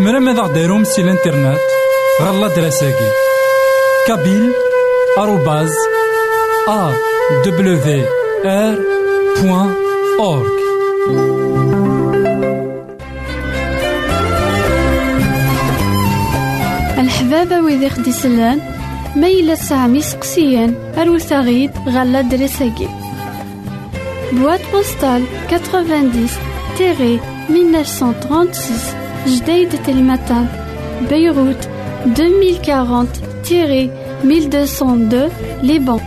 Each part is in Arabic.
تزمرم ماذا غديرهم سي لانترنات غالا دراساكي كابيل آروباز أ دبليو آر بوان أورك الحبابة ويدي خديسلان يسلان سامي سقسيان أروس غالا دراساكي بواد بوستال 90 تيغي 1936 Jdeïd Telmatan, Beyrouth 2040-1202, Liban.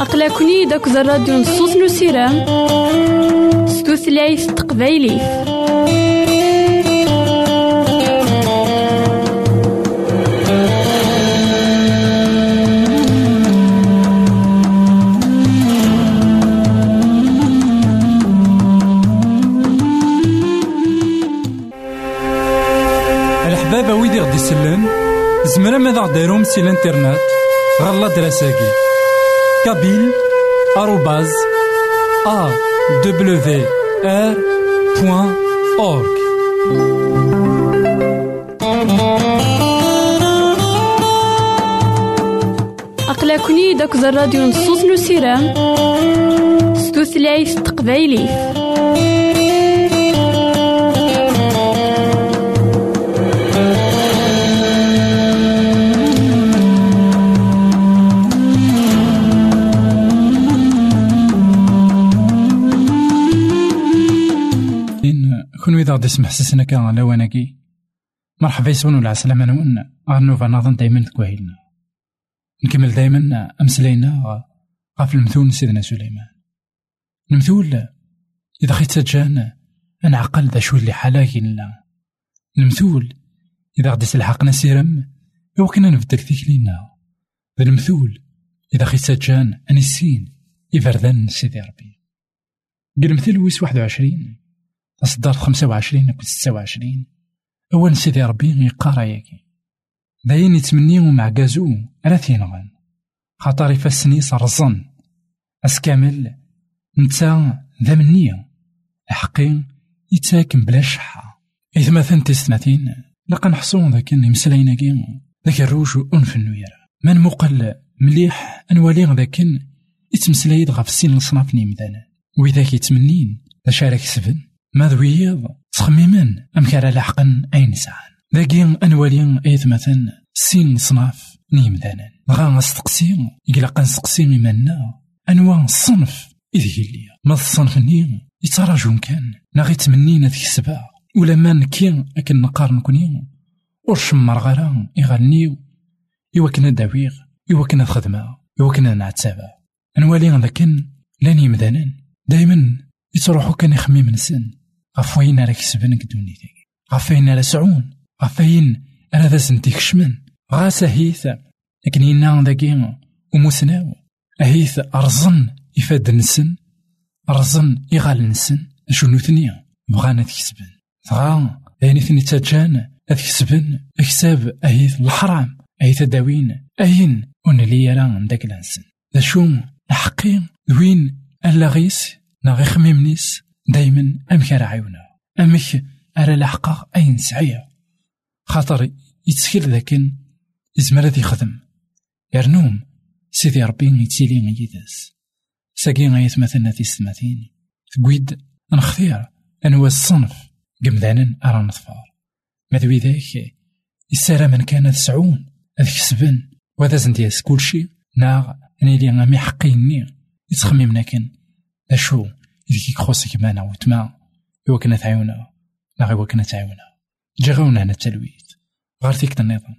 أقلكني داك الراديو نصوص نسيران ستوثلايف تقبايليه زمرا ماذا غديرهم سي الانترنت غالا دراساكي. كابيل آروباز أ دبليو آر بوان أورك أقلكني داك الراديو نصوص نسيرام ستوثلايف تقبايلي غدي يسمح سسنا كان على وناكي مرحبا يسون ولا عسلامة نون غنوفا نظن دايما تكواهيلنا نكمل دايما أمسلينا غاف المثول سيدنا سليمان. المثول إذا خيت جان نعقل ذا شو اللي حلاكي لنا. المثول إذا غدي سلحقنا سيرم كنا نبدل فيك لينا. ذا المثول إذا خيت جان أنسين يفردان سيدي ربي. قال المثل ويس واحد وعشرين. أصدار خمسة وعشرين أكو ستة وعشرين. أول سيدي ربي يقارا ياكي. داين يتمنيو مع كازو ألا تينغن خاطر يفسني صرزن أسكامل نتا ذا منية الحقي يتاكم بلا شحة. إذا مثلا تستماتين لقا نحصون ذاك المسلاينا كي ذاك الروج أنف النوير. من مقل مليح أنوالي ذاك يتمسلايد غف السين لصناف نيمدانا وإذا يتمنين ذا شارك سفن. ما ذويض تخميما أم كان لحقا أين ساعة ذاكي أنوالي مثلا سين صناف نيمدانا. غا نستقسي يقلق نستقسي منا أنواع الصنف إذ هي ما الصنف ني؟ يتراجون كان. ناغي تمنينا ذيك السبع ولا ما نكي أكن نقار نكوني؟ ورشمر غرا يغنيو إوا كنا داويغ إوا كنا خدمة إوا كنا نعتابة أنوالي لكن لأن يمدانا دايما يتروحو كان يخميم نسن غف وين راك سبن قدوني ذيك غف وين راه سعون. غف وين راه ذا سنتيك شمن غا سهيث لكن ينا ذاكي ومسناو أهيث أرزن يفاد نسن. أرزن يغال نسن. شنو ثنيا. بغانا تكسبن. غا. يعني ثني تاجان أتكسبن. أكساب أهيث الحرام. أهيث داوين أين ونلي راه داك الانسان ذا شو الحقي وين اللاغيس ناغي خميمنيس دايما أمك راه عيونا أمك أرى لحقا أين سعيا خاطر يتسكر ذاكن يزمر ذي خدم. يرنوم. سيدي ربي يتسيلي غيداس ساقي غايت مثلا في السماتين. تقويد نختير أنوا الصنف. قمدانا أرى نظفار. ماذا ذاك السارة من كان سعون أذ كسبن وهذا زندياس كلشي ناغ نيلي غامي حقيني. يتخمم لكن. أشو؟ إذا خصك مانا وتما إوا كنا تعاونا لا غير كنا تعاونا جا هنا التلويث غير فيك النظام.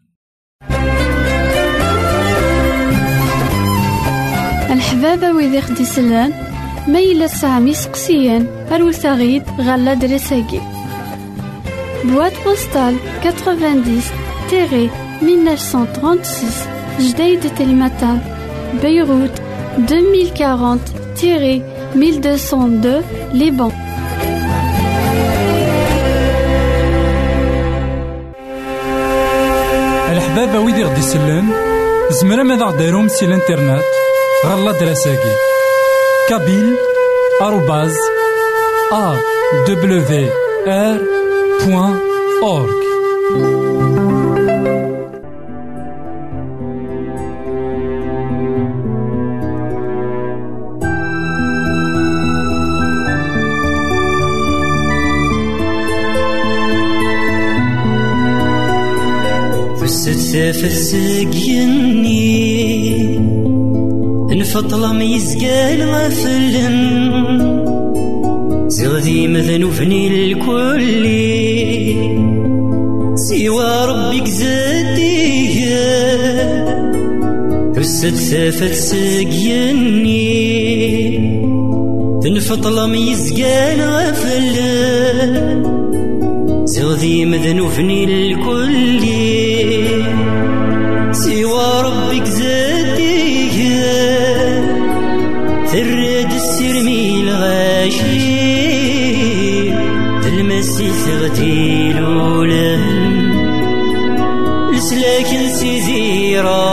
الحبابة ويدي خدي سلان ميلا سامي سقسيان أروسا غيد غالا دريساكي بواد بوستال 90 تيري 1936 جديد تلمتان بيروت 2040 تيري 1202 لبنان الحبابة ويدي غدي يسلن زمرا ماذا غديرهم سي الانترنت غالا دراساكي. كابيل آروباز أ تفسق يني نفطل ميزقال غفلن زغدي مذنوفني الكل. سوى ربك زاديه تسد ثافت سقيني. تنفطل ميزقان غفل زغذي مذنوفني الكل. تلمسي ثغتي لولا لسلاكن سيدي ربي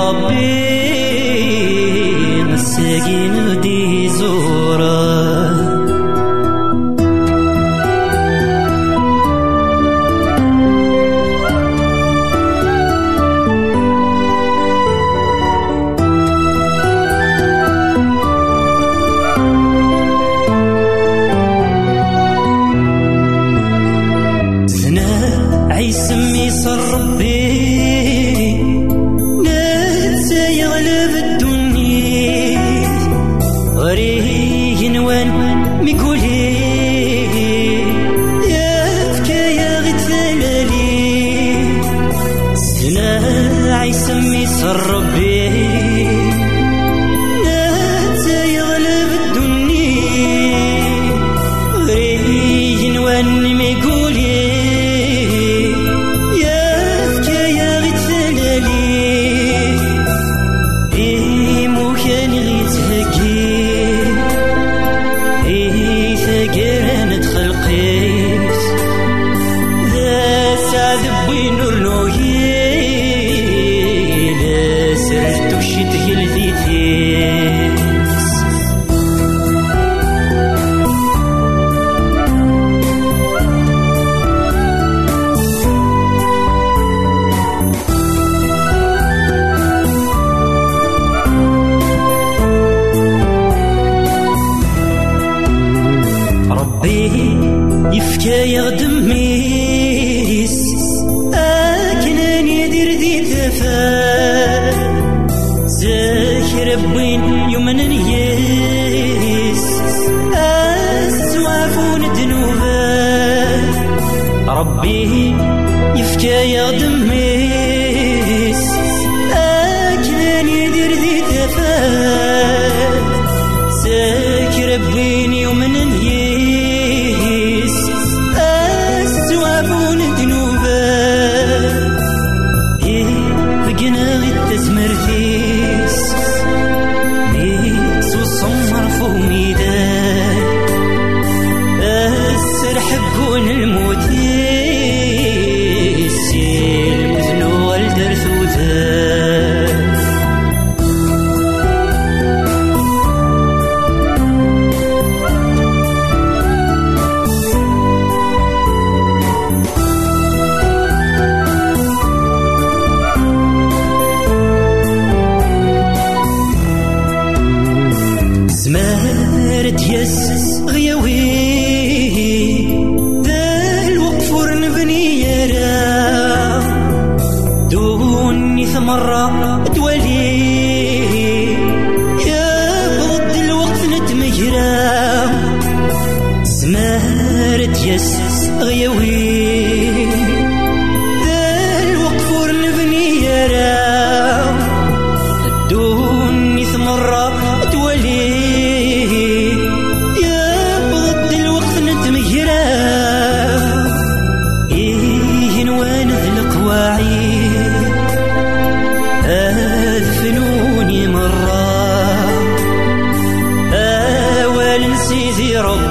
little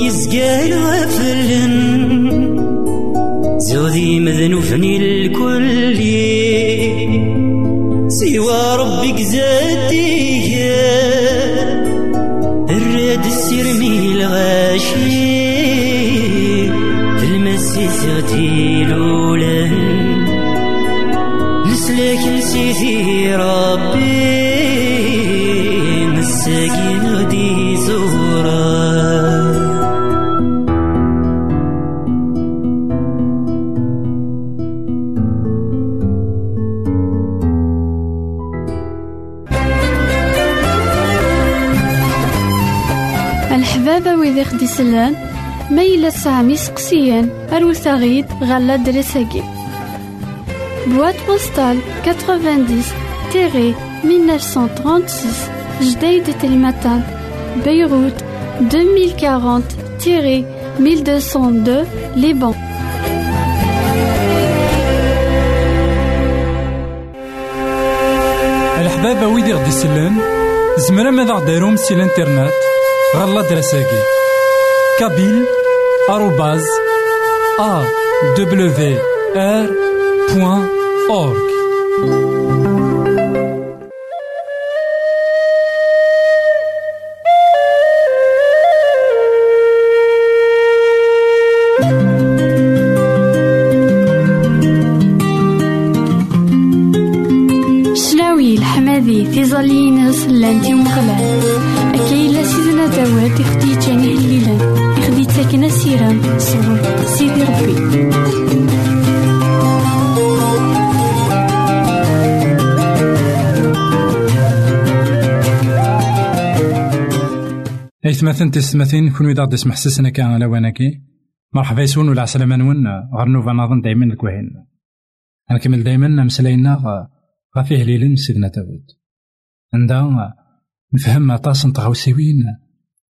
ميزقال ميلا سامي سقسيان أروساغيد غالا دريساكي. بواد بوستال 90 تيري 1936 جديد تلمتان بيروت 2040 تيري 1202 لبنان الحبابة ويدي غدي يسلن زمرا ماذا غديرهم سي الإنترنت؟ غالا دراساكي كابيل آروباز ايثماثن تسمثين كون إذا غدي سمح سسنا كان على واناكي مرحبا يسون ولا عسلامة نون غير نوفا ناظن دايما الكوهين. نكمل دايما مسلاينا غا فيه ليلن سيدنا داود عندها نفهم عطاس نتغاوسيوين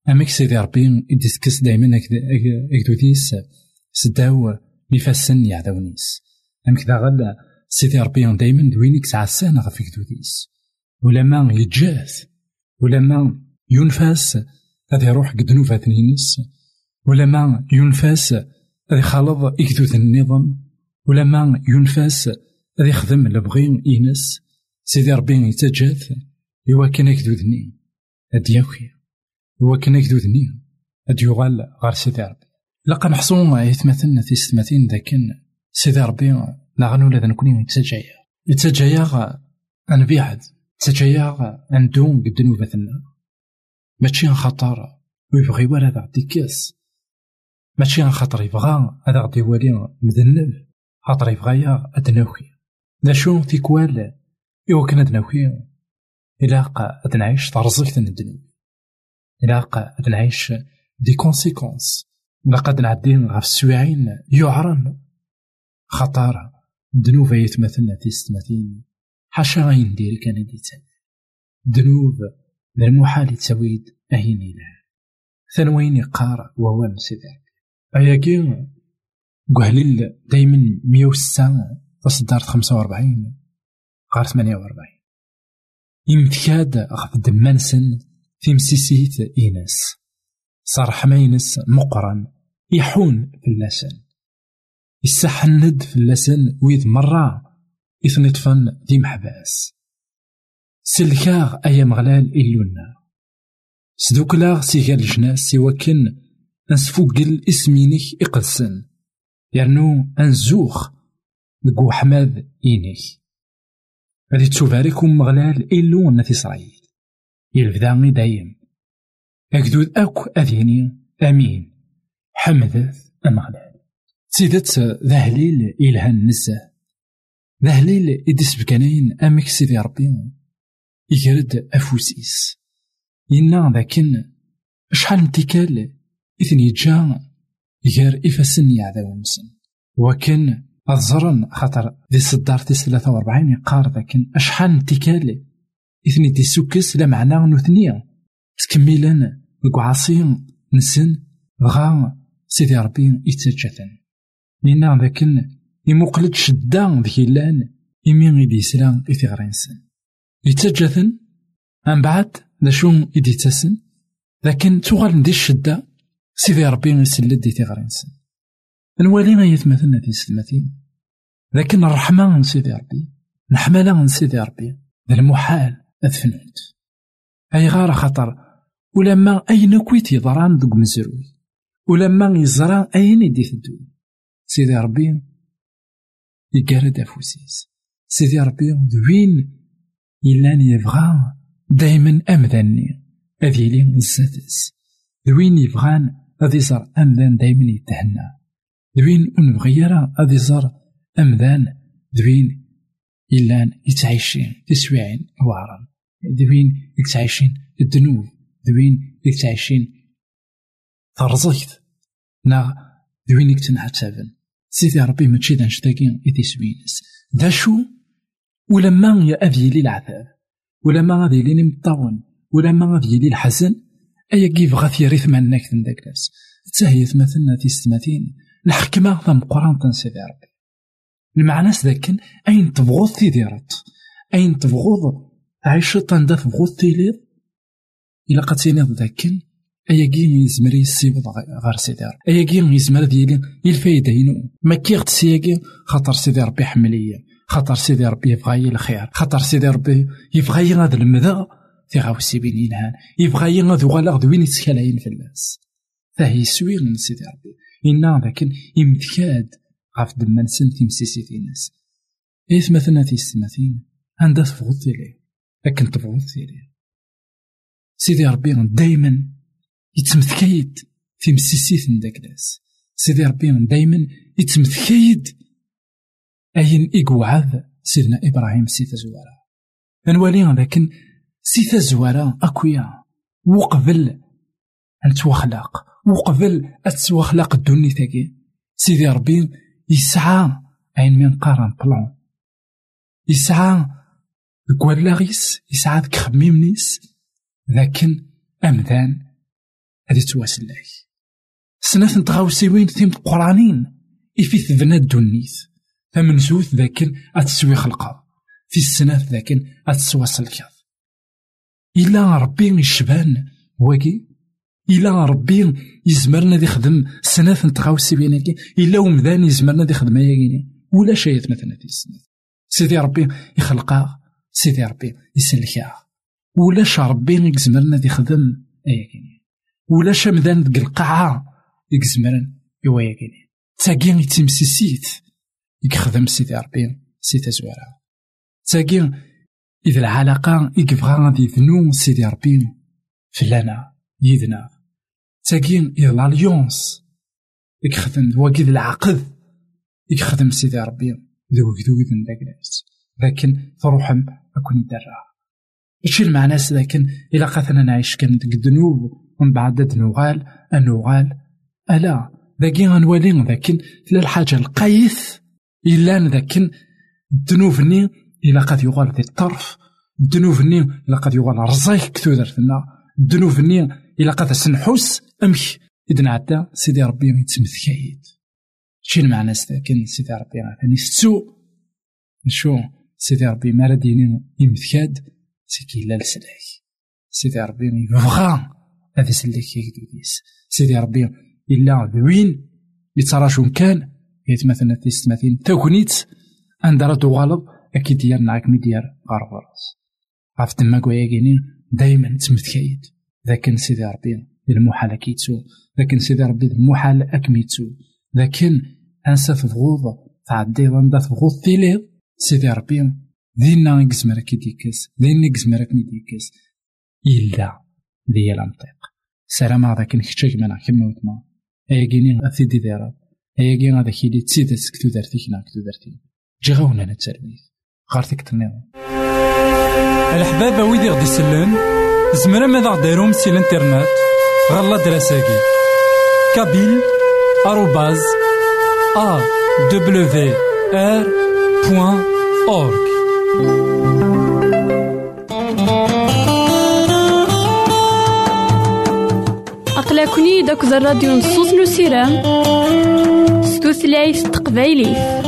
أميك سيدي ربي يديسكس دايما أكدو ديس. سداو نفاسن يعداونيس أمك دا غدا سيدي ربي دايما دوينيك تعسان غا فيك ديس. ولا ما يتجاز ولا ما ينفاس هذا يروح قد نوفات نينس. ولا ما ينفاس هذا يخالط إكدود النظام. ولا ما ينفاس هذا يخدم لبغي إينس. سيدي ربي يتجاث. إوا كان يكدودني هاد ياكي إوا كان يكدودني هاد يغال غار سيدي ربي. لقا نحصو يتمثلنا في ستماثين ذاكن. سيدي ربي نغنو لذا نكوني يتسجايا يتسجايا أنبيعد يتسجايا أندون قد نوفاتنا. ماشي خطر ويبغي ولا هذا غدي كاس. ماشي خاطر يبغى هذا غدي يولي مذنب خاطر يبغى يا أدناوكي لا شو تيكوال إوا كان أدناوكي إلا أد نعيش ترزقت الدنيا إلا أد نعيش دي كونسيكونس. إلا قد نعدي غف السواعين يعرن. خطر دنوب يتمثلنا تيستمثين حاشا غيندير كان ديتان. دنوب المحال تسويد أهين إله ثانوين يقار ووان سيدي أياكي قهليل دايما مية وستة تصدرت خمسة وربعين غار ثمانية وربعين يمتكاد غف دمانسن في مسيسيت إيناس. صار حماينس مقرن يحون في اللسان. يسحند في اللسان ويد مرة. يثنطفن ذي محباس. سلكاغ أيا مغلال إلونا سدوكلاغ سيغال الجناس سوا كن نسفوقل اسمينك إقدسن يرنو أنزوخ نقو حماد إينيك غادي تشوفاريكم مغلال إلو نتي إسرائيل. يلبدا دايم. أكدود أكو أذيني أمين. حمدت أمغلال سيدت ذهليل إلهان نزه ذهليل إدس بكانين أمك سيدي ربي. يجرد أفوسيس. إنا ذاكن شحال نتيكال إثن يجا يجار إفاسن يعذاو نسن وكن أظرن خاطر ذي صدار تيس ثلاثة وربعين يقار ذاكن أشحال نتيكال إثني دي سوكس لا معنى نوثنيا تكملن القعاصين نسن غا سيدي ربي يتسجثن لأن ذاكن يمقلد شدان ذكي لأن إمين غيدي يسلا إثغرينسن يتسجثن من بعد ذا شو يدي تسن لكن تغال ندي الشدة سيدي ربي يسلد دي تغرينسن نوالي ما يتمثلنا دي سلمتين لكن الرحمة من سيدي ربي الحمالة من سيدي ربي ذا المحال أدفنوت أي غار خطر ولما أين كويت يضران دوك مزروي ولما يزرى أين يدي تدو سيدي ربي يقارد أفوسيس. سيدي ربي دوين إلا يبغى دايما أمذاني أذ يلي السادس. دوين يبغان أذ يزر أمذان دايما يتهنى. دوين ونبغي يرى أذ يزر أمذان دوين إلا يتعيشين تسويعين وعرا دوين يتعيشين الذنوب. دوين يتعيشين ترزيت. نا دوينك تنعتابن سيدي ربي ماشي دا نشتاقي إذي سوينس دا شو ولما يا أذيلي العذاب ولما غادي ليني مطاون ولما غادي لي الحزن أيا كيف غاثي ريث منك ذاك الناس تاهي ثمثلنا تيستماتين الحكمة ثم قران سيدي ربي. المعنى ذاك أين تبغض تيديرت أين تبغض عيشة تندا تبغض تيليض إلا قد تينيض ذاك أيا كي يزمر يسيبض غير سيدي ربي أيا كي يزمر ديالي الفايدة هنا ما كيغت سياكي خاطر سيدي ربي حملية خاطر سيدي ربي يبغى الخير. خاطر سيدي ربي يبغى هذا المذا تيغاوسي بين ينهان يبغى غاد دوين يتسكالاين في الناس. فهي سوير من سيدي ربي. إنا لكن يمتكاد غاف دمانسن تيمسيسي ناس إيث مثلا تيستماثين عندها تفغض تيلي لكن تفغض تيلي سيدي ربي دايما يتمثكيد في مسيسيت داك ناس. سيدي ربي دايما يتمثكيد أين إقوعاد سيدنا إبراهيم سيتا زوارا نوالي لكن سيتا زوارا أكويا. وقبل أن توخلاق وقبل أتوخلاق الدنيا تاكي. سيدي ربي يسعى عين من قارن بلون. يسعى كوالاغيس يسعى ذك خميمنيس لكن أمذان هادي تواسلاك سنة نتغاوسيوين ثيم قرانين؟ إفي ثبنا الدنيت فمنزوث ذاكن أتسوي خلقا في السنة ذاكن أتسواس الكاظ إلا ربي يشبان واكي إلا ربي يزمرنا دي خدم سنة نتغاوسي بينك إلا ومذان يزمرنا دي خدم ياكيني ولا شيء مثلا في السنة سيدي ربي يخلقا سيدي ربي يسلكا ولاش ربي يزمرنا دي خدم ياكيني ولاش مذان ديك القاعة يزمرن إوا ياكيني تاكي يتمسيسيت يخدم سيدي ربي سيتا زوارا تاكي إذا العلاقة يكبغا غادي يذنو سيدي ربي فلانا يدنا تاكي إذا الاليونس يخدم واكيد العقد يخدم سيدي ربي. ذوك ذوك داك الناس لكن تروحم أكون يدرا هادشي المعنى لكن إلا قاتلنا نعيش كان ديك الذنوب ومن بعد نوغال أنوغال. ألا ذاكي غنولي لكن لا الحاجة القيث إلا ذاك الذنوب إلا قد يغال ذي الطرف الذنوب إلا قد يغال رزايك كتو درتنا الذنوب إلا قد سنحوس أمك إذن عدا سيدي ربي يتمثكايد شي المعنى كان سيدي ربي ثاني ستو شو سيدي ربي ما رديني يمثكاد سيكي لا لسلاك سيدي ربي يبغى هذا سلك يكدوديس سيدي ربي إلا ذوين يتراجون كان يتمثلنا تيستماثين تاكونيت عند رد غالب أكيد ديال نعاك مي ديال غارفرس عرف تما كواياكيني دايما تمثكايد ذاك سيدي ربي المحال كيتسو. لكن سيدي ربي المحال أكميتسو. لكن أنسى تفغوض تعدي ضندا تفغوض تيليض سيدي ربي دينا يكزمر كي ديكس دينا يكزمر كي ديكس إلا ديال المنطق سلام هذاك نكتشك منا كما وتما أياكيني أثيدي ديرا أياكي غادا كيلي تسيد كتو دارتي كنا كتو دارتي جي غاونا نتسربيت غارتك تنيض الحبابة ويدي غدي سلان زمرا ماذا غديرهم سي الانترنت غالا دراساكي كابيل آروباز أ دبليو آر بوان أورك أقلكني داك الراديو نصوص نسيرام ستوثلايف تقبايليه